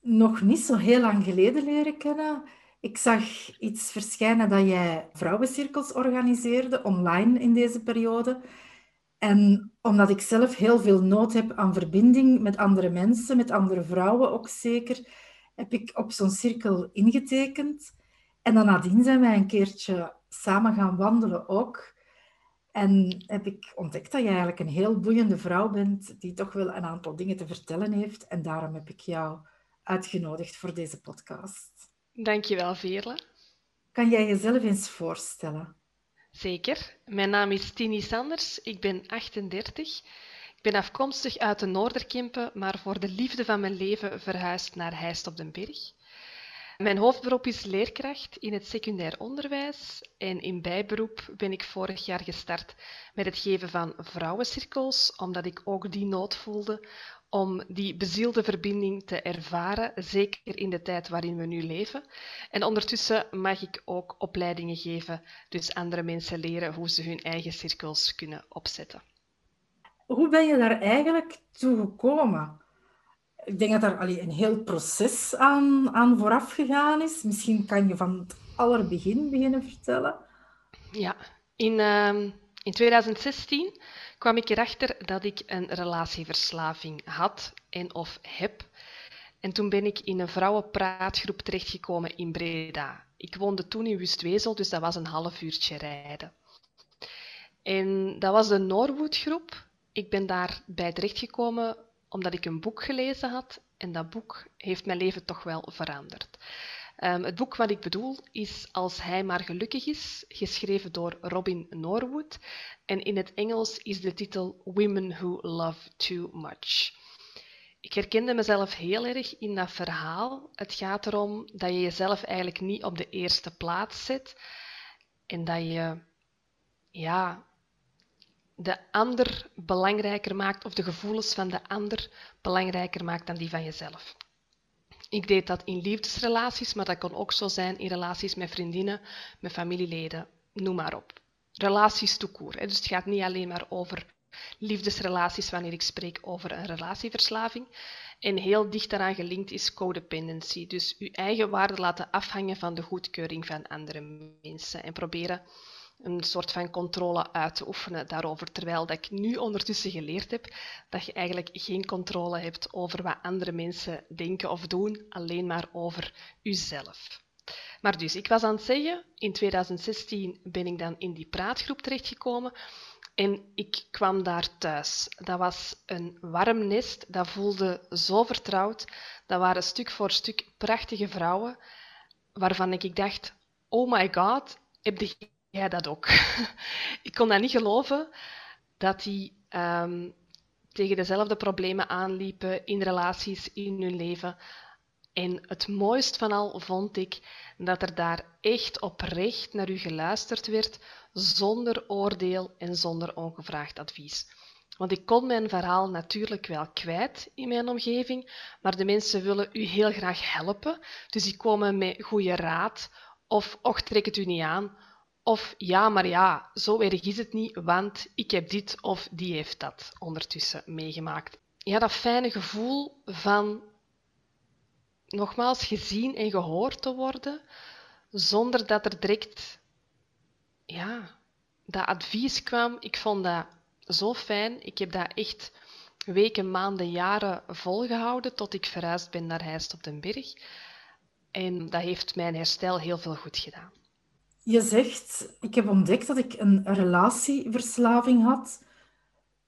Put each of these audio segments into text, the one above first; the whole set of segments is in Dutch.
nog niet zo heel lang geleden leren kennen. Ik zag iets verschijnen dat jij vrouwencirkels organiseerde online in deze periode. En omdat ik zelf heel veel nood heb aan verbinding met andere mensen, met andere vrouwen ook zeker, heb ik op zo'n cirkel ingetekend. En dan nadien zijn wij een keertje samen gaan wandelen ook. En heb ik ontdekt dat je eigenlijk een heel boeiende vrouw bent, die toch wel een aantal dingen te vertellen heeft. En daarom heb ik jou uitgenodigd voor deze podcast. Dankjewel, Veerle. Kan jij jezelf eens voorstellen? Zeker. Mijn naam is Tini Sanders. Ik ben 38. Ik ben afkomstig uit de Noorderkempen, maar voor de liefde van mijn leven verhuisd naar Heist op den Berg. Mijn hoofdberoep is leerkracht in het secundair onderwijs en in bijberoep ben ik vorig jaar gestart met het geven van vrouwencirkels, omdat ik ook die nood voelde om die bezielde verbinding te ervaren, zeker in de tijd waarin we nu leven. En ondertussen mag ik ook opleidingen geven, dus andere mensen leren hoe ze hun eigen cirkels kunnen opzetten. Hoe ben je daar eigenlijk toe gekomen? Ik denk dat er allee, een heel proces aan, aan vooraf gegaan is. Misschien kan je van het allerbegin beginnen vertellen. Ja, in, uh, in 2016 kwam ik erachter dat ik een relatieverslaving had en of heb. En toen ben ik in een vrouwenpraatgroep terechtgekomen in Breda. Ik woonde toen in Wustwezel, dus dat was een half uurtje rijden. En dat was de Norwoodgroep. Ik ben daarbij terechtgekomen omdat ik een boek gelezen had en dat boek heeft mijn leven toch wel veranderd. Um, het boek wat ik bedoel is Als hij maar gelukkig is, geschreven door Robin Norwood. En in het Engels is de titel Women Who Love Too Much. Ik herkende mezelf heel erg in dat verhaal. Het gaat erom dat je jezelf eigenlijk niet op de eerste plaats zet en dat je ja, de ander belangrijker maakt of de gevoelens van de ander belangrijker maakt dan die van jezelf. Ik deed dat in liefdesrelaties, maar dat kon ook zo zijn in relaties met vriendinnen, met familieleden, noem maar op. Relaties toekoer. Dus het gaat niet alleen maar over liefdesrelaties wanneer ik spreek over een relatieverslaving. En heel dicht daaraan gelinkt is codependency. Dus uw eigen waarde laten afhangen van de goedkeuring van andere mensen en proberen een soort van controle uit te oefenen daarover. Terwijl dat ik nu ondertussen geleerd heb dat je eigenlijk geen controle hebt over wat andere mensen denken of doen, alleen maar over jezelf. Maar dus, ik was aan het zeggen, in 2016 ben ik dan in die praatgroep terechtgekomen en ik kwam daar thuis. Dat was een warm nest, dat voelde zo vertrouwd. Dat waren stuk voor stuk prachtige vrouwen, waarvan ik dacht, oh my god, heb je jij dat ook? ik kon dat niet geloven dat die um, tegen dezelfde problemen aanliepen in relaties, in hun leven. En het mooist van al vond ik dat er daar echt oprecht naar u geluisterd werd, zonder oordeel en zonder ongevraagd advies. Want ik kon mijn verhaal natuurlijk wel kwijt in mijn omgeving, maar de mensen willen u heel graag helpen. Dus die komen met goede raad of och, trek het u niet aan of ja, maar ja, zo erg is het niet, want ik heb dit of die heeft dat ondertussen meegemaakt. Ja, dat fijne gevoel van nogmaals gezien en gehoord te worden, zonder dat er direct ja, dat advies kwam. Ik vond dat zo fijn. Ik heb dat echt weken, maanden, jaren volgehouden tot ik verhuisd ben naar Heist op den Berg. En dat heeft mijn herstel heel veel goed gedaan. Je zegt, ik heb ontdekt dat ik een relatieverslaving had.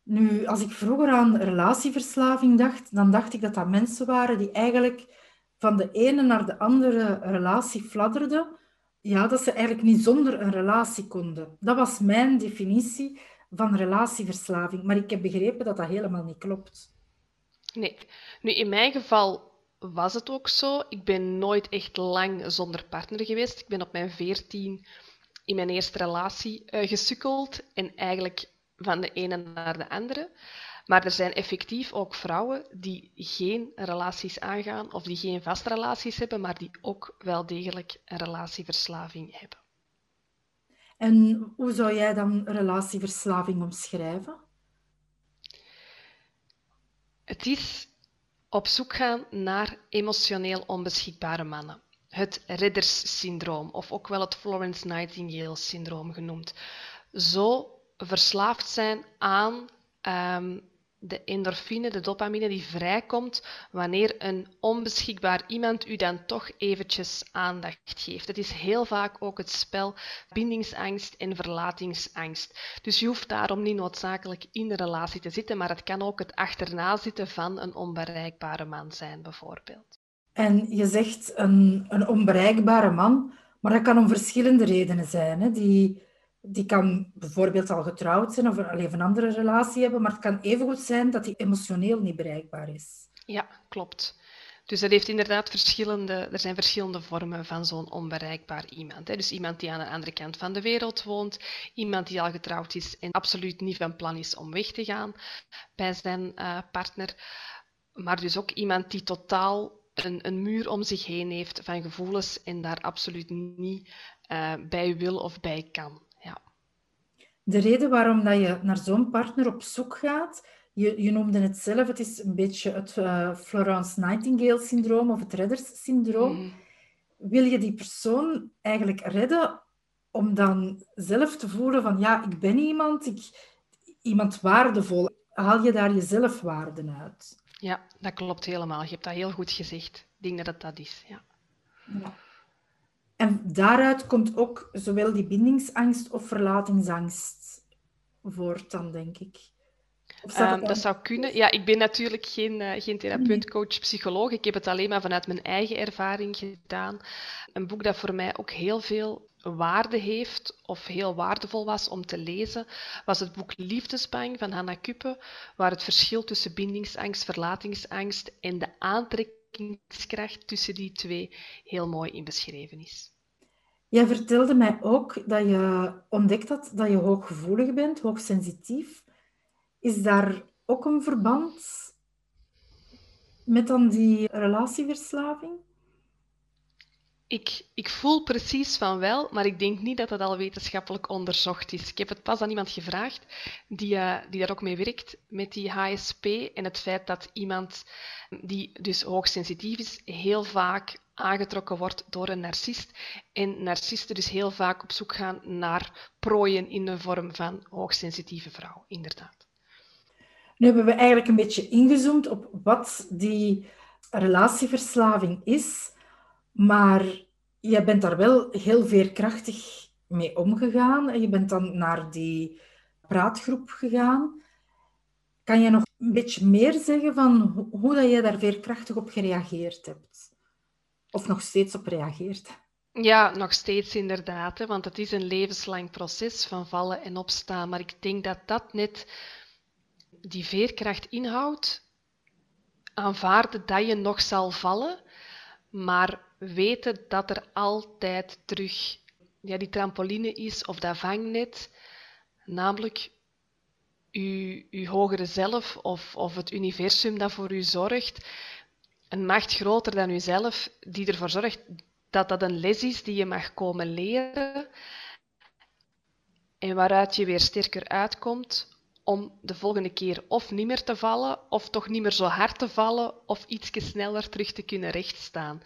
Nu, als ik vroeger aan relatieverslaving dacht, dan dacht ik dat dat mensen waren die eigenlijk van de ene naar de andere relatie fladderden. Ja, dat ze eigenlijk niet zonder een relatie konden. Dat was mijn definitie van relatieverslaving. Maar ik heb begrepen dat dat helemaal niet klopt. Nee. Nu, in mijn geval was het ook zo. Ik ben nooit echt lang zonder partner geweest. Ik ben op mijn veertien in mijn eerste relatie uh, gesukkeld en eigenlijk van de ene naar de andere. Maar er zijn effectief ook vrouwen die geen relaties aangaan of die geen vaste relaties hebben, maar die ook wel degelijk een relatieverslaving hebben. En hoe zou jij dan relatieverslaving omschrijven? Het is op zoek gaan naar emotioneel onbeschikbare mannen. Het redderssyndroom, of ook wel het Florence Nightingale-syndroom genoemd. Zo verslaafd zijn aan ehm, de endorfine, de dopamine die vrijkomt wanneer een onbeschikbaar iemand u dan toch eventjes aandacht geeft. Het is heel vaak ook het spel bindingsangst en verlatingsangst. Dus je hoeft daarom niet noodzakelijk in de relatie te zitten, maar het kan ook het achterna zitten van een onbereikbare man zijn, bijvoorbeeld. En je zegt een, een onbereikbare man, maar dat kan om verschillende redenen zijn. Hè? Die die kan bijvoorbeeld al getrouwd zijn of alleen een andere relatie hebben, maar het kan evengoed zijn dat hij emotioneel niet bereikbaar is. Ja, klopt. Dus dat heeft inderdaad verschillende, er zijn verschillende vormen van zo'n onbereikbaar iemand. Hè. Dus iemand die aan de andere kant van de wereld woont, iemand die al getrouwd is en absoluut niet van plan is om weg te gaan bij zijn uh, partner. Maar dus ook iemand die totaal een, een, muur om zich heen heeft van gevoelens en daar absoluut niet uh, bij wil of bij kan de reden waarom dat je naar zo'n partner op zoek gaat, je, je noemde het zelf, het is een beetje het uh, Florence Nightingale-syndroom of het redders-syndroom. Mm. Wil je die persoon eigenlijk redden om dan zelf te voelen van ja, ik ben iemand, ik, iemand waardevol. Haal je daar je zelfwaarde uit? Ja, dat klopt helemaal. Je hebt dat heel goed gezegd. Ik denk dat het dat is, ja. ja. En daaruit komt ook zowel die bindingsangst of verlatingsangst voort dan, denk ik. Um, dat zou kunnen. Ja, ik ben natuurlijk geen, uh, geen therapeut, coach, psycholoog. Ik heb het alleen maar vanuit mijn eigen ervaring gedaan. Een boek dat voor mij ook heel veel waarde heeft of heel waardevol was om te lezen, was het boek Liefdesbang van Hannah Kuppe, waar het verschil tussen bindingsangst, verlatingsangst en de aantrekkingskracht tussen die twee heel mooi in beschreven is. Jij vertelde mij ook dat je ontdekt had dat je hooggevoelig bent, hoogsensitief. Is daar ook een verband met dan die relatieverslaving? Ik, ik voel precies van wel, maar ik denk niet dat dat al wetenschappelijk onderzocht is. Ik heb het pas aan iemand gevraagd die, uh, die daar ook mee werkt, met die HSP en het feit dat iemand die dus hoogsensitief is, heel vaak aangetrokken wordt door een narcist. En narcisten dus heel vaak op zoek gaan naar prooien in de vorm van hoogsensitieve vrouw, inderdaad. Nu hebben we eigenlijk een beetje ingezoomd op wat die relatieverslaving is, maar je bent daar wel heel veerkrachtig mee omgegaan. Je bent dan naar die praatgroep gegaan. Kan je nog een beetje meer zeggen van hoe dat je daar veerkrachtig op gereageerd hebt? Of nog steeds op reageert? Ja, nog steeds inderdaad. Hè, want het is een levenslang proces van vallen en opstaan. Maar ik denk dat dat net die veerkracht inhoudt. Aanvaarden dat je nog zal vallen, maar weten dat er altijd terug ja, die trampoline is of dat vangnet. Namelijk uw, hogere zelf of, of het universum dat voor u zorgt een macht groter dan jezelf die ervoor zorgt dat dat een les is die je mag komen leren en waaruit je weer sterker uitkomt om de volgende keer of niet meer te vallen, of toch niet meer zo hard te vallen, of iets sneller terug te kunnen rechtstaan.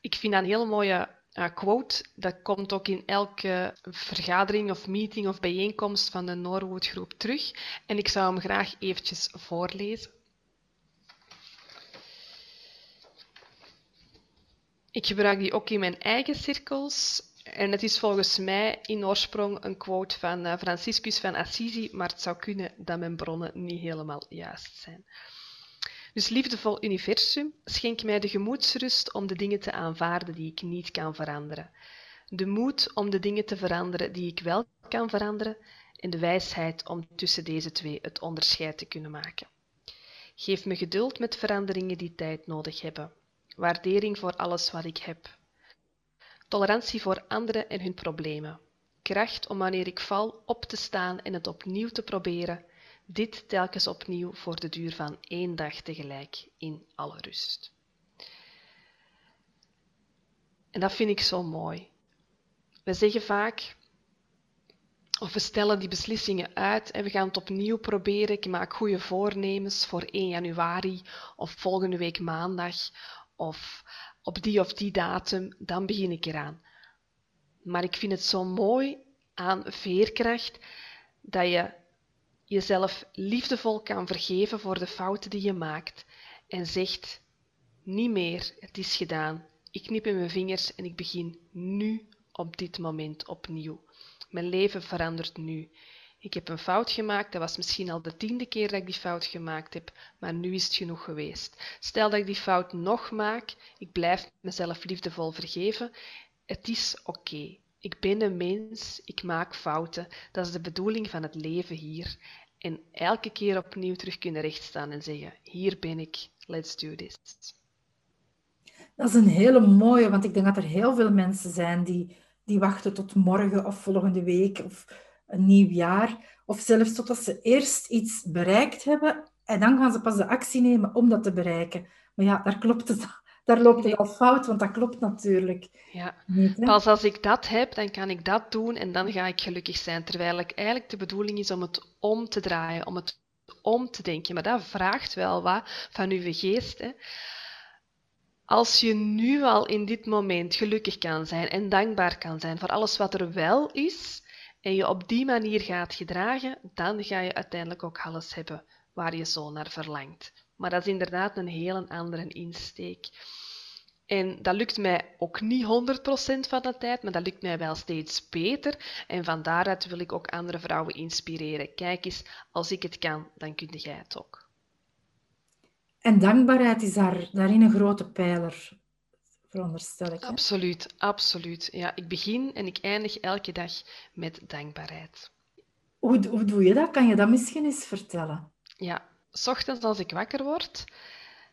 Ik vind dat een heel mooie uh, quote. Dat komt ook in elke vergadering of meeting of bijeenkomst van de Norwood Groep terug. En ik zou hem graag eventjes voorlezen. Ik gebruik die ook in mijn eigen cirkels. En het is volgens mij in oorsprong een quote van uh, Franciscus van Assisi, maar het zou kunnen dat mijn bronnen niet helemaal juist zijn. Dus liefdevol universum, schenk mij de gemoedsrust om de dingen te aanvaarden die ik niet kan veranderen. De moed om de dingen te veranderen die ik wel kan veranderen en de wijsheid om tussen deze twee het onderscheid te kunnen maken. Geef me geduld met veranderingen die tijd nodig hebben. Waardering voor alles wat ik heb. Tolerantie voor anderen en hun problemen. Kracht om wanneer ik val op te staan en het opnieuw te proberen. Dit telkens opnieuw voor de duur van één dag tegelijk in alle rust. En dat vind ik zo mooi. We zeggen vaak, of we stellen die beslissingen uit en we gaan het opnieuw proberen. Ik maak goede voornemens voor 1 januari of volgende week maandag of op die of die datum, dan begin ik eraan. Maar ik vind het zo mooi aan veerkracht dat je jezelf liefdevol kan vergeven voor de fouten die je maakt en zegt: niet meer, het is gedaan. Ik knip in mijn vingers en ik begin nu op dit moment opnieuw. Mijn leven verandert nu. Ik heb een fout gemaakt, dat was misschien al de tiende keer dat ik die fout gemaakt heb, maar nu is het genoeg geweest. Stel dat ik die fout nog maak, ik blijf mezelf liefdevol vergeven. Het is oké. Ik ben een mens, ik maak fouten. Dat is de bedoeling van het leven hier. En elke keer opnieuw terug kunnen rechtstaan en zeggen: Hier ben ik, let's do this. Dat is een hele mooie, want ik denk dat er heel veel mensen zijn die, die wachten tot morgen of volgende week of een nieuw jaar. Of zelfs totdat ze eerst iets bereikt hebben en dan gaan ze pas de actie nemen om dat te bereiken. Maar ja, daar klopt het. Daar loopt het al fout, want dat klopt natuurlijk. Ja. Niet, pas als ik dat heb, dan kan ik dat doen en dan ga ik gelukkig zijn. Terwijl het eigenlijk de bedoeling is om het om te draaien, om het om te denken. Maar dat vraagt wel wat van uw geest. Hè. Als je nu al in dit moment gelukkig kan zijn en dankbaar kan zijn voor alles wat er wel is, en je op die manier gaat gedragen, dan ga je uiteindelijk ook alles hebben waar je zo naar verlangt. Maar dat is inderdaad een heel andere insteek. En dat lukt mij ook niet 100% van de tijd, maar dat lukt mij wel steeds beter. En van daaruit wil ik ook andere vrouwen inspireren. Kijk eens, als ik het kan, dan kun jij het ook. En dankbaarheid is daar, daarin een grote pijler veronderstel ik. Absoluut, absoluut. Ja, ik begin en ik eindig elke dag met dankbaarheid. Hoe, hoe doe je dat? Kan je dat misschien eens vertellen? Ja, s ochtends als ik wakker word,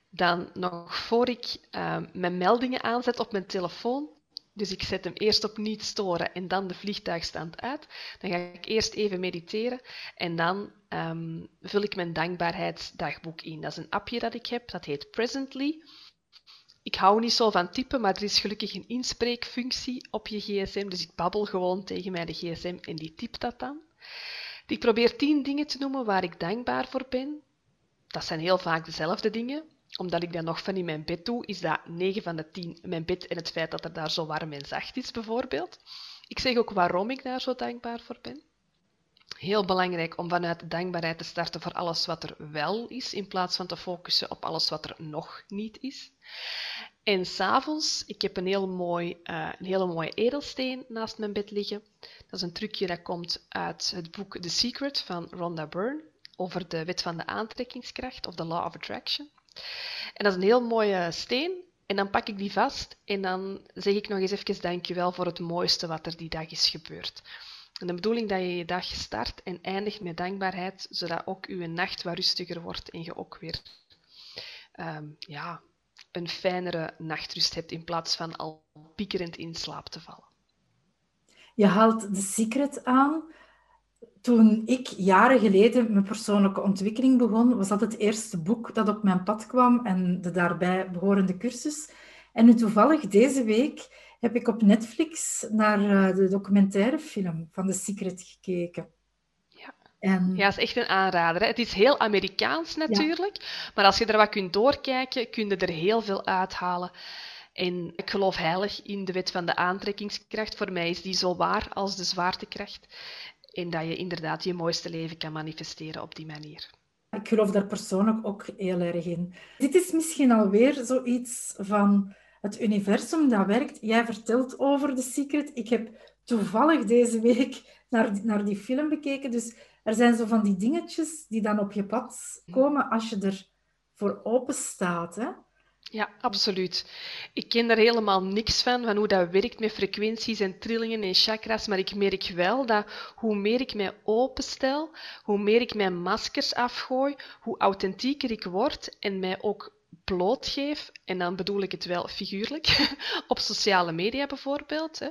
dan nog voor ik uh, mijn meldingen aanzet op mijn telefoon, dus ik zet hem eerst op niet storen en dan de vliegtuigstand uit. Dan ga ik eerst even mediteren en dan um, vul ik mijn dankbaarheidsdagboek in. Dat is een appje dat ik heb, dat heet Presently. Ik hou niet zo van typen, maar er is gelukkig een inspreekfunctie op je gsm. Dus ik babbel gewoon tegen mijn gsm en die typt dat dan. Ik probeer tien dingen te noemen waar ik dankbaar voor ben. Dat zijn heel vaak dezelfde dingen. Omdat ik dat nog van in mijn bed doe, is dat 9 van de 10 mijn bed en het feit dat er daar zo warm en zacht is, bijvoorbeeld. Ik zeg ook waarom ik daar zo dankbaar voor ben. Heel belangrijk om vanuit dankbaarheid te starten voor alles wat er wel is, in plaats van te focussen op alles wat er nog niet is. En s'avonds, ik heb een, heel mooi, uh, een hele mooie edelsteen naast mijn bed liggen. Dat is een trucje dat komt uit het boek The Secret van Rhonda Byrne over de wet van de aantrekkingskracht of de Law of Attraction. En dat is een heel mooie steen. En dan pak ik die vast en dan zeg ik nog eens even dankjewel voor het mooiste wat er die dag is gebeurd. De bedoeling dat je je dag start en eindigt met dankbaarheid, zodat ook je nacht wat rustiger wordt en je ook weer um, ja, een fijnere nachtrust hebt in plaats van al piekerend in slaap te vallen. Je haalt de secret aan. Toen ik jaren geleden mijn persoonlijke ontwikkeling begon, was dat het eerste boek dat op mijn pad kwam en de daarbij behorende cursus. En nu toevallig deze week heb ik op Netflix naar eh, de documentairefilm van The Secret gekeken. En... Ja, dat is echt een aanrader. Hè. Het is heel Amerikaans natuurlijk, maar als je er wat kunt doorkijken, kun je er heel veel uithalen. En ik geloof heilig in de wet van de aantrekkingskracht. Voor mij is die zo waar als de zwaartekracht. En dat je inderdaad je mooiste leven kan manifesteren op die manier. Ik geloof daar persoonlijk ook heel erg in. Dit is misschien alweer zoiets van het universum dat werkt. Jij vertelt over The Secret. Ik heb toevallig deze week naar, naar die film bekeken. Dus er zijn zo van die dingetjes die dan op je pad komen als je er voor open staat. Hè? Ja, absoluut. Ik ken daar helemaal niks van, van hoe dat werkt met frequenties en trillingen en chakras, maar ik merk wel dat hoe meer ik mij openstel, hoe meer ik mijn maskers afgooi, hoe authentieker ik word en mij ook blootgeef, en dan bedoel ik het wel figuurlijk, op sociale media bijvoorbeeld, hè,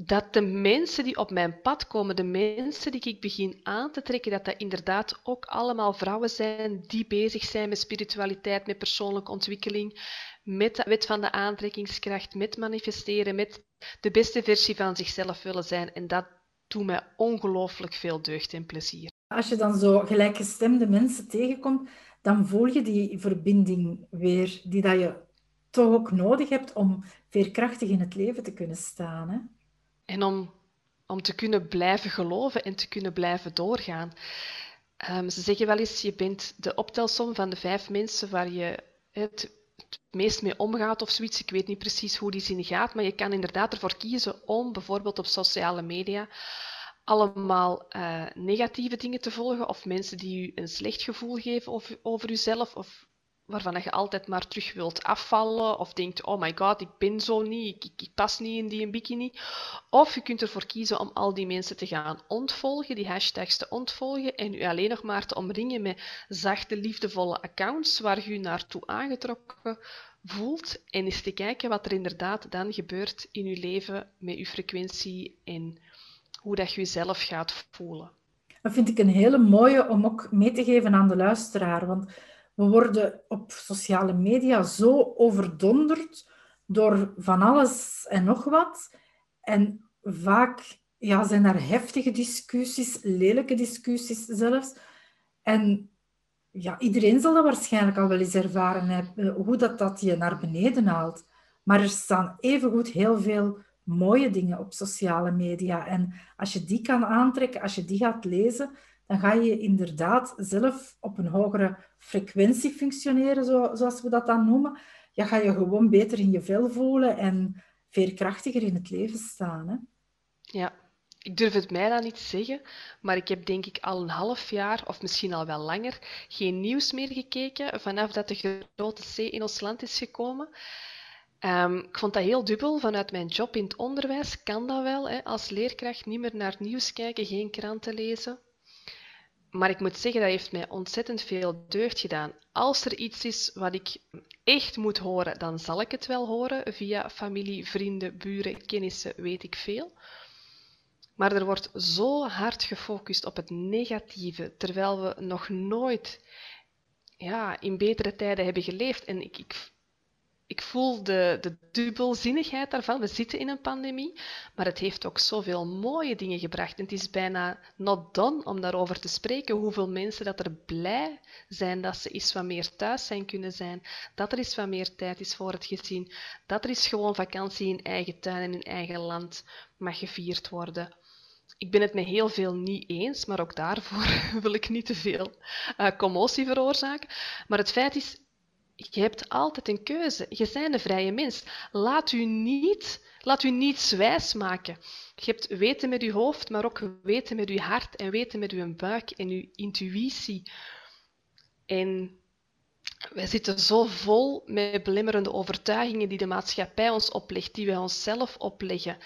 dat de mensen die op mijn pad komen, de mensen die ik begin aan te trekken, dat dat inderdaad ook allemaal vrouwen zijn die bezig zijn met spiritualiteit, met persoonlijke ontwikkeling, met de wet van de aantrekkingskracht, met manifesteren, met de beste versie van zichzelf willen zijn. En dat doet mij ongelooflijk veel deugd en plezier. Als je dan zo gelijkgestemde mensen tegenkomt, dan voel je die verbinding weer, die dat je toch ook nodig hebt om veerkrachtig in het leven te kunnen staan. Hè? En om, om te kunnen blijven geloven en te kunnen blijven doorgaan. Um, ze zeggen wel eens, je bent de optelsom van de vijf mensen waar je het, het meest mee omgaat of zoiets. Ik weet niet precies hoe die zin gaat, maar je kan inderdaad ervoor kiezen om bijvoorbeeld op sociale media allemaal uh, negatieve dingen te volgen of mensen die u een slecht gevoel geven over, over uzelf of waarvan je altijd maar terug wilt afvallen of denkt, oh my god, ik ben zo niet, ik, pas niet in die bikini. Of je kunt ervoor kiezen om al die mensen te gaan ontvolgen, die hashtags te ontvolgen en u alleen nog maar te omringen met zachte, liefdevolle accounts waar je naartoe aangetrokken voelt en eens te kijken wat er inderdaad dan gebeurt in je leven met je frequentie en hoe dat je jezelf gaat voelen. Dat vind ik een hele mooie om ook mee te geven aan de luisteraar, want we worden op sociale media zo overdonderd door van alles en nog wat. En vaak ja, zijn er heftige discussies, lelijke discussies zelfs. En ja, iedereen zal dat waarschijnlijk al wel eens ervaren hebben, hoe dat, dat je naar beneden haalt. Maar er staan evengoed heel veel mooie dingen op sociale media. En als je die kan aantrekken, als je die gaat lezen, dan ga je inderdaad zelf op een hogere frequentie functioneren, zoals we dat dan noemen. Ja, ga je gewoon beter in je vel voelen en veerkrachtiger in het leven staan. Hè? Ja, ik durf het mij dan niet zeggen, maar ik heb denk ik al een half jaar, of misschien al wel langer, geen nieuws meer gekeken vanaf dat de grote C in ons land is gekomen. Um, ik vond dat heel dubbel. Vanuit mijn job in het onderwijs kan dat wel. Hè, als leerkracht niet meer naar nieuws kijken, geen kranten lezen maar ik moet zeggen, dat heeft mij ontzettend veel deugd gedaan. Als er iets is wat ik echt moet horen, dan zal ik het wel horen via familie, vrienden, buren, kennissen, weet ik veel. Maar er wordt zo hard gefocust op het negatieve, terwijl we nog nooit ja, in betere tijden hebben geleefd. En ik, ik, ik voel de, de dubbelzinnigheid daarvan. We zitten in een pandemie, maar het heeft ook zoveel mooie dingen gebracht. En het is bijna not done om daarover te spreken. Hoeveel mensen dat er blij zijn dat ze eens wat meer thuis zijn kunnen zijn. Dat er eens wat meer tijd is voor het gezin. Dat er eens gewoon vakantie in eigen tuin en in eigen land mag gevierd worden. Ik ben het met heel veel niet eens, maar ook daarvoor wil ik niet te veel uh, commotie veroorzaken. Maar het feit is, je hebt altijd een keuze. Je bent een vrije mens. Laat u niet, laat u niets wijs maken. Je hebt weten met je hoofd, maar ook weten met je hart en weten met uw buik en uw intuïtie. En wij zitten zo vol met belemmerende overtuigingen die de maatschappij ons oplegt, die wij onszelf opleggen.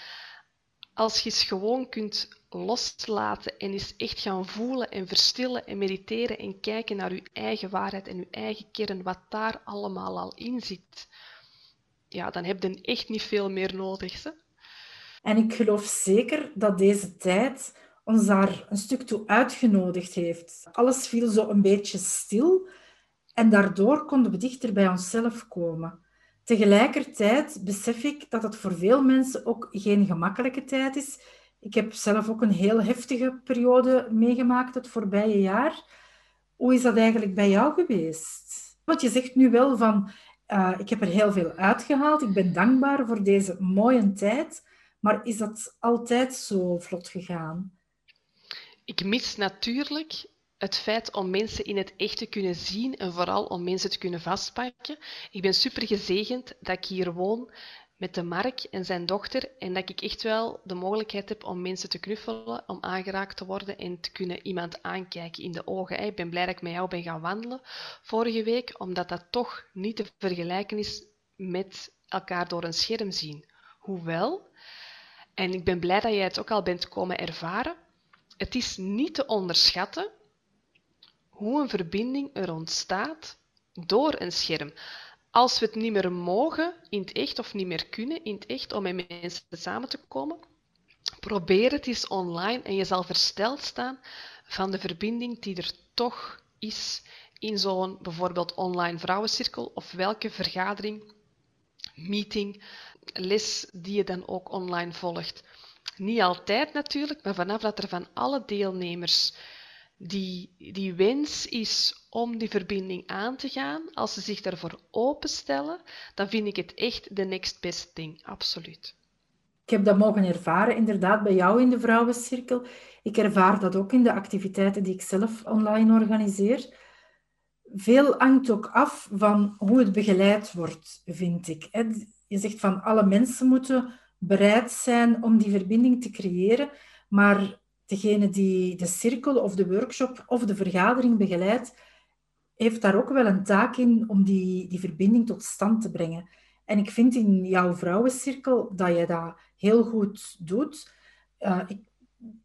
Als je eens gewoon kunt loslaten en eens echt gaan voelen en verstillen en mediteren en kijken naar uw eigen waarheid en uw eigen kern, wat daar allemaal al in zit, ja, dan heb je echt niet veel meer nodig. Hè? En ik geloof zeker dat deze tijd ons daar een stuk toe uitgenodigd heeft. Alles viel zo een beetje stil en daardoor konden we dichter bij onszelf komen. Tegelijkertijd besef ik dat het voor veel mensen ook geen gemakkelijke tijd is. Ik heb zelf ook een heel heftige periode meegemaakt het voorbije jaar. Hoe is dat eigenlijk bij jou geweest? Want je zegt nu wel van, uh, ik heb er heel veel uitgehaald, ik ben dankbaar voor deze mooie tijd, maar is dat altijd zo vlot gegaan? Ik mis natuurlijk het feit om mensen in het echt te kunnen zien en vooral om mensen te kunnen vastpakken. Ik ben super gezegend dat ik hier woon met de Mark en zijn dochter en dat ik echt wel de mogelijkheid heb om mensen te knuffelen, om aangeraakt te worden en te kunnen iemand aankijken in de ogen. Ik ben blij dat ik met jou ben gaan wandelen vorige week, omdat dat toch niet te vergelijken is met elkaar door een scherm zien. Hoewel, en ik ben blij dat jij het ook al bent komen ervaren, het is niet te onderschatten hoe een verbinding er ontstaat door een scherm. Als we het niet meer mogen in het echt of niet meer kunnen in het echt om met mensen samen te komen, probeer het eens online en je zal versteld staan van de verbinding die er toch is in zo'n bijvoorbeeld online vrouwencirkel of welke vergadering, meeting, les die je dan ook online volgt. Niet altijd natuurlijk, maar vanaf dat er van alle deelnemers die, die wens is om die verbinding aan te gaan, als ze zich daarvoor openstellen, dan vind ik het echt de next best thing, absoluut. Ik heb dat mogen ervaren, inderdaad, bij jou in de vrouwencirkel. Ik ervaar dat ook in de activiteiten die ik zelf online organiseer. Veel hangt ook af van hoe het begeleid wordt, vind ik. Je zegt van alle mensen moeten bereid zijn om die verbinding te creëren, maar degene die de cirkel of de workshop of de vergadering begeleidt, heeft daar ook wel een taak in om die, die verbinding tot stand te brengen. En ik vind in jouw vrouwencirkel dat je dat heel goed doet. Uh, ik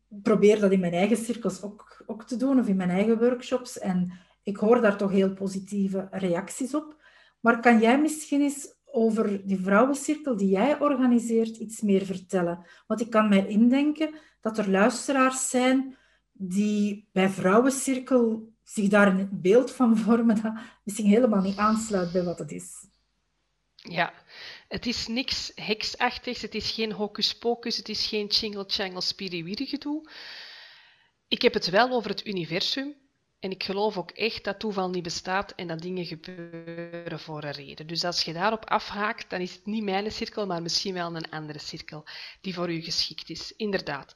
probeer dat in mijn eigen cirkels ook, ook te doen, of in mijn eigen workshops. En ik hoor daar toch heel positieve reacties op. Maar kan jij misschien eens over die vrouwencirkel die jij organiseert iets meer vertellen? Want ik kan mij indenken dat er luisteraars zijn die bij vrouwencirkel zich daar een beeld van vormen dat misschien helemaal niet aansluit bij wat het is. Ja, het is niks heksachtigs, het is geen hocus pocus, het is geen chingle-changle spiriwiri gedoe. Ik heb het wel over het universum en ik geloof ook echt dat toeval niet bestaat en dat dingen gebeuren voor een reden. Dus als je daarop afhaakt, dan is het niet mijn cirkel, maar misschien wel een andere cirkel die voor u geschikt is. Inderdaad.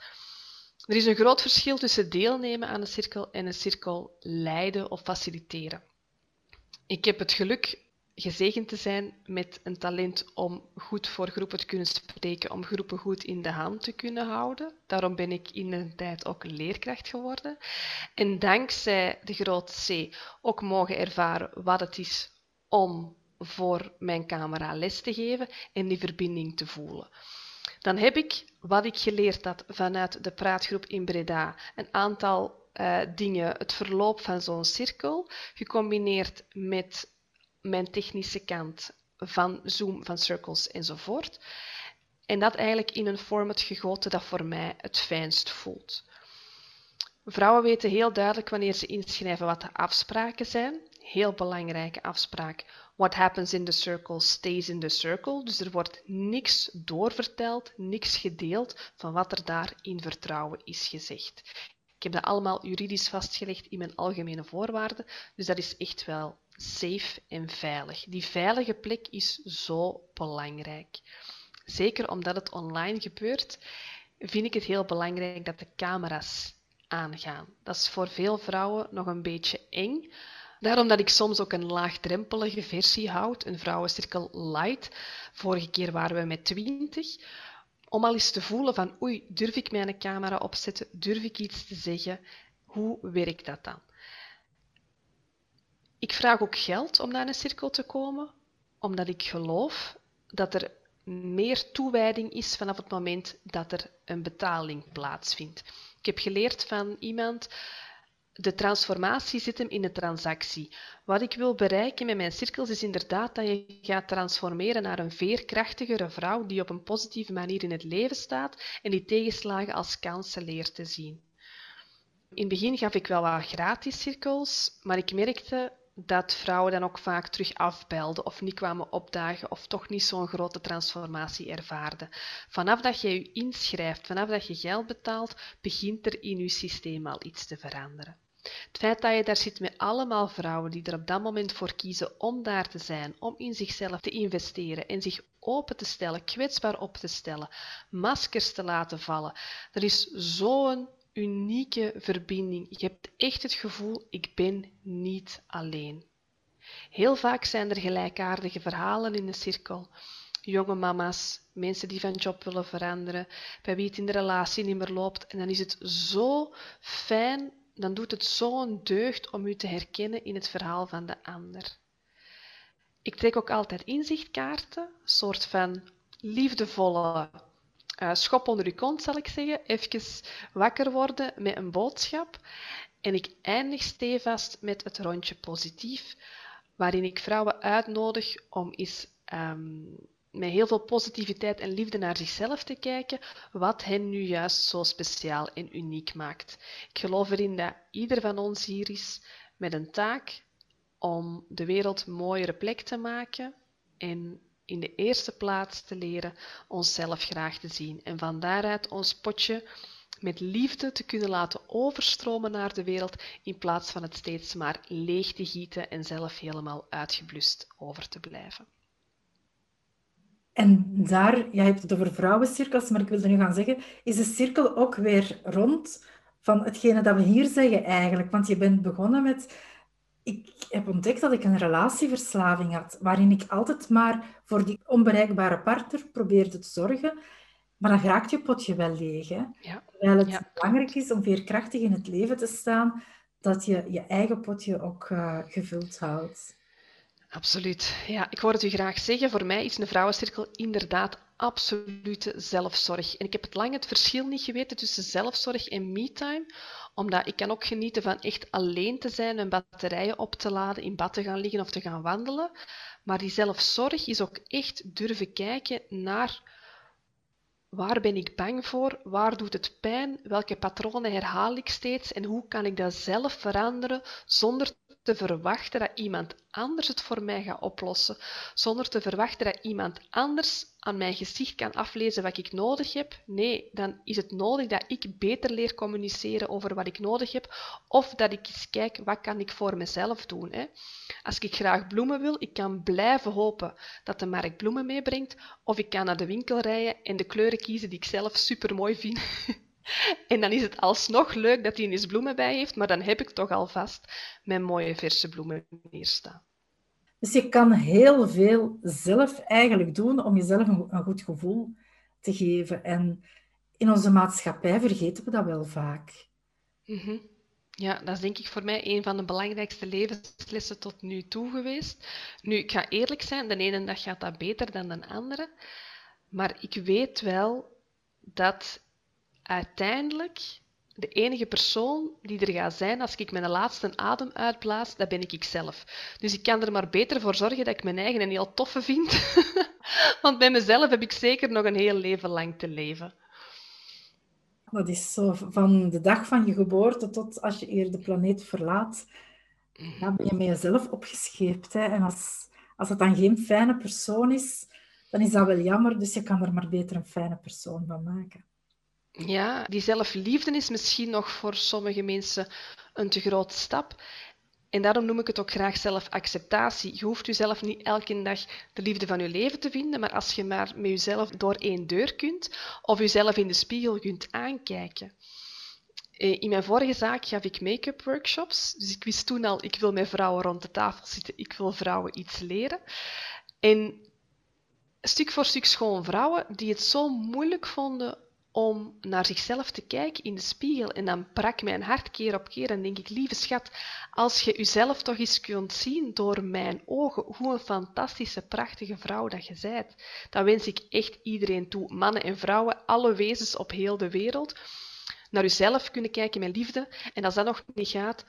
Er is een groot verschil tussen deelnemen aan een cirkel en een cirkel leiden of faciliteren. Ik heb het geluk gezegend te zijn met een talent om goed voor groepen te kunnen spreken, om groepen goed in de hand te kunnen houden. Daarom ben ik in een tijd ook leerkracht geworden. En dankzij de grote C ook mogen ervaren wat het is om voor mijn camera les te geven en die verbinding te voelen. Dan heb ik wat ik geleerd had vanuit de praatgroep in Breda, een aantal uh, dingen, het verloop van zo'n cirkel, gecombineerd met mijn technische kant van Zoom, van Circles enzovoort. En dat eigenlijk in een format gegoten dat voor mij het fijnst voelt. Vrouwen weten heel duidelijk wanneer ze inschrijven wat de afspraken zijn. Heel belangrijke afspraak. What happens in the circle stays in the circle. Dus er wordt niks doorverteld, niks gedeeld van wat er daar in vertrouwen is gezegd. Ik heb dat allemaal juridisch vastgelegd in mijn algemene voorwaarden, dus dat is echt wel safe en veilig. Die veilige plek is zo belangrijk. Zeker omdat het online gebeurt, vind ik het heel belangrijk dat de camera's aangaan. Dat is voor veel vrouwen nog een beetje eng. Daarom dat ik soms ook een laagdrempelige versie houd, een vrouwencirkel light. Vorige keer waren we met 20. Om al eens te voelen van oei, durf ik mijn camera opzetten? Durf ik iets te zeggen? Hoe werkt dat dan? Ik vraag ook geld om naar een cirkel te komen, omdat ik geloof dat er meer toewijding is vanaf het moment dat er een betaling plaatsvindt. Ik heb geleerd van iemand, de transformatie zit hem in de transactie. Wat ik wil bereiken met mijn cirkels is inderdaad dat je gaat transformeren naar een veerkrachtigere vrouw die op een positieve manier in het leven staat en die tegenslagen als kansen leert te zien. In het begin gaf ik wel wat gratis cirkels, maar ik merkte dat vrouwen dan ook vaak terug afbelden of niet kwamen opdagen of toch niet zo'n grote transformatie ervaarden. Vanaf dat je je inschrijft, vanaf dat je geld betaalt, begint er in je systeem al iets te veranderen. Het feit dat je daar zit met allemaal vrouwen die er op dat moment voor kiezen om daar te zijn, om in zichzelf te investeren en zich open te stellen, kwetsbaar op te stellen, maskers te laten vallen. Er is zo'n unieke verbinding. Je hebt echt het gevoel, ik ben niet alleen. Heel vaak zijn er gelijkaardige verhalen in de cirkel. Jonge mama's, mensen die van job willen veranderen, bij wie het in de relatie niet meer loopt. En dan is het zo fijn, dan doet het zo'n deugd om u te herkennen in het verhaal van de ander. Ik trek ook altijd inzichtkaarten, soort van liefdevolle uh, schop onder uw kont, zal ik zeggen. Even wakker worden met een boodschap. En ik eindig stevast met het rondje positief, waarin ik vrouwen uitnodig om eens um, met heel veel positiviteit en liefde naar zichzelf te kijken, wat hen nu juist zo speciaal en uniek maakt. Ik geloof erin dat ieder van ons hier is met een taak om de wereld een mooiere plek te maken en in de eerste plaats te leren onszelf graag te zien en van daaruit ons potje met liefde te kunnen laten overstromen naar de wereld in plaats van het steeds maar leeg te gieten en zelf helemaal uitgeblust over te blijven. En daar, jij hebt het over vrouwencirkels, maar ik wilde nu gaan zeggen, is de cirkel ook weer rond van hetgene dat we hier zeggen eigenlijk? Want je bent begonnen met ik heb ontdekt dat ik een relatieverslaving had, waarin ik altijd maar voor die onbereikbare partner probeerde te zorgen. Maar dan raakt je potje wel leeg. Hè? Ja. Terwijl het belangrijk is om veerkrachtig in het leven te staan, dat je je eigen potje ook uh, gevuld houdt. Absoluut. Ja, ik hoor het u graag zeggen. Voor mij is een vrouwencirkel inderdaad absolute zelfzorg. En ik heb het lang het verschil niet geweten tussen zelfzorg en me-time, omdat ik kan ook genieten van echt alleen te zijn en batterijen op te laden, in bad te gaan liggen of te gaan wandelen. Maar die zelfzorg is ook echt durven kijken naar waar ben ik bang voor, waar doet het pijn, welke patronen herhaal ik steeds en hoe kan ik dat zelf veranderen zonder te verwachten dat iemand anders het voor mij gaat oplossen, zonder te verwachten dat iemand anders aan mijn gezicht kan aflezen wat ik nodig heb. Nee, dan is het nodig dat ik beter leer communiceren over wat ik nodig heb, of dat ik eens kijk wat kan ik voor mezelf doen. Hè? Als ik graag bloemen wil, ik kan blijven hopen dat de markt bloemen meebrengt, of ik kan naar de winkel rijden en de kleuren kiezen die ik zelf super mooi vind. En dan is het alsnog leuk dat hij eens bloemen bij heeft, maar dan heb ik toch alvast mijn mooie verse bloemen neerstaan. Dus je kan heel veel zelf eigenlijk doen om jezelf een, goed gevoel te geven. En in onze maatschappij vergeten we dat wel vaak. Mhm. Ja, dat is denk ik voor mij een van de belangrijkste levenslessen tot nu toe geweest. Nu, ik ga eerlijk zijn, de ene dag gaat dat beter dan de andere. Maar ik weet wel dat uiteindelijk de enige persoon die er gaat zijn als ik mijn laatste adem uitblaas, dat ben ik zelf. Dus ik kan er maar beter voor zorgen dat ik mijn eigen een heel toffe vind. Want bij mezelf heb ik zeker nog een heel leven lang te leven. Dat is zo van de dag van je geboorte tot als je hier de planeet verlaat. Mhm. Dan ben je met jezelf opgescheept. Hè? En als, als het dan geen fijne persoon is, dan is dat wel jammer. Dus je kan er maar beter een fijne persoon van maken. Ja, die zelfliefde is misschien nog voor sommige mensen een te grote stap. En daarom noem ik het ook graag zelfacceptatie. Je hoeft jezelf niet elke dag de liefde van je leven te vinden, maar als je maar met jezelf door één deur kunt, of jezelf in de spiegel kunt aankijken. Eh, in mijn vorige zaak gaf ik make-up workshops, dus ik wist toen al, ik wil met vrouwen rond de tafel zitten, ik wil vrouwen iets leren. En stuk voor stuk schoon vrouwen die het zo moeilijk vonden om naar zichzelf te kijken in de spiegel. En dan brak mijn hart keer op keer en denk ik, lieve schat, als je jezelf toch eens kunt zien door mijn ogen, hoe een fantastische, prachtige vrouw dat je bent, dan wens ik echt iedereen toe, mannen en vrouwen, alle wezens op heel de wereld, naar jezelf kunnen kijken met liefde. En als dat nog niet gaat,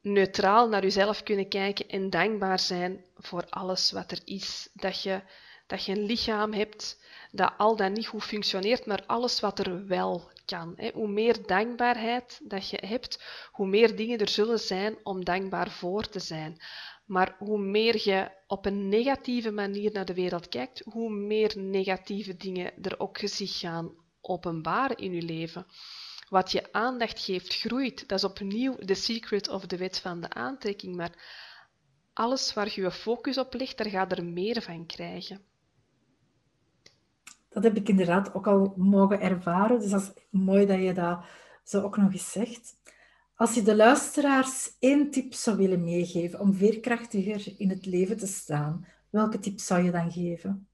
neutraal naar jezelf kunnen kijken en dankbaar zijn voor alles wat er is. Dat je, dat je een lichaam hebt dat al dan niet goed functioneert, maar alles wat er wel kan. Hoe meer dankbaarheid dat je hebt, hoe meer dingen er zullen zijn om dankbaar voor te zijn. Maar hoe meer je op een negatieve manier naar de wereld kijkt, hoe meer negatieve dingen er ook zich gaan openbaren in je leven. Wat je aandacht geeft, groeit. Dat is opnieuw de secret of de wet van de aantrekking. Maar alles waar je je focus op legt, daar gaat er meer van krijgen dat heb ik inderdaad ook al mogen ervaren. Dus dat is mooi dat je dat zo ook nog eens zegt. Als je de luisteraars één tip zou willen meegeven om veerkrachtiger in het leven te staan, welke tip zou je dan geven?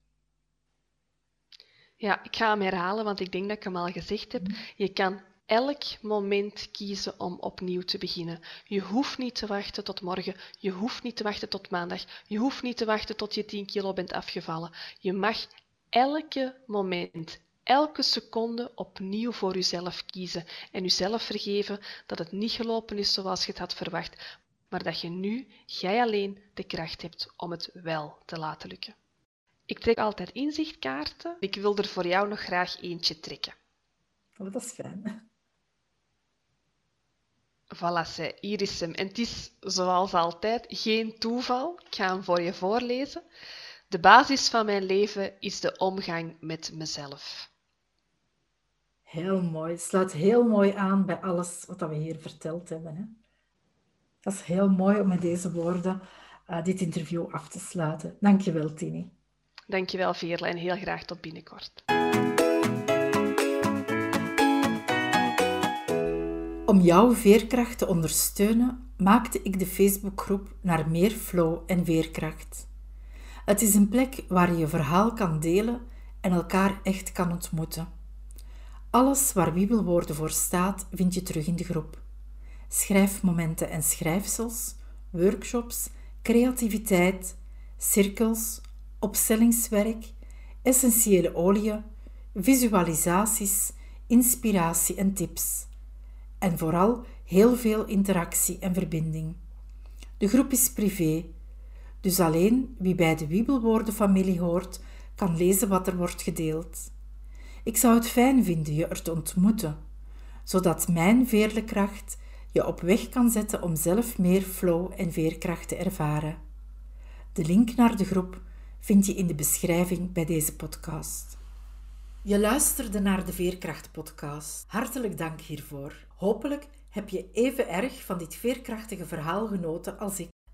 Ja, ik ga hem herhalen, want ik denk dat ik hem al gezegd heb. Je kan elk moment kiezen om opnieuw te beginnen. Je hoeft niet te wachten tot morgen. Je hoeft niet te wachten tot maandag. Je hoeft niet te wachten tot je 10 kilo bent afgevallen. Je mag elke moment, elke seconde opnieuw voor jezelf kiezen en jezelf vergeven dat het niet gelopen is zoals je het had verwacht, maar dat je nu, jij alleen, de kracht hebt om het wel te laten lukken. Ik trek altijd inzichtkaarten. Ik wil er voor jou nog graag eentje trekken. Oh, dat is fijn. Voilà, hier is hem. En het is zoals altijd geen toeval. Ik ga hem voor je voorlezen. De basis van mijn leven is de omgang met mezelf. Heel mooi. Het sluit heel mooi aan bij alles wat we hier verteld hebben. Hè? Dat is heel mooi om met deze woorden uh, dit interview af te sluiten. Dankjewel, Tini. Dankjewel, Veerle, en heel graag tot binnenkort. Om jouw veerkracht te ondersteunen, maakte ik de Facebookgroep naar meer flow en veerkracht. Het is een plek waar je je verhaal kan delen en elkaar echt kan ontmoeten. Alles waar Wiebelwoorden voor staat, vind je terug in de groep. Schrijfmomenten en schrijfsels, workshops, creativiteit, cirkels, opstellingswerk, essentiële oliën, visualisaties, inspiratie en tips. En vooral heel veel interactie en verbinding. De groep is privé, dus alleen wie bij de Wiebelwoordenfamilie hoort, kan lezen wat er wordt gedeeld. Ik zou het fijn vinden je er te ontmoeten, zodat mijn veerlekracht je op weg kan zetten om zelf meer flow en veerkracht te ervaren. De link naar de groep vind je in de beschrijving bij deze podcast. Je luisterde naar de Veerkracht-podcast. Hartelijk dank hiervoor. Hopelijk heb je even erg van dit veerkrachtige verhaal genoten als ik.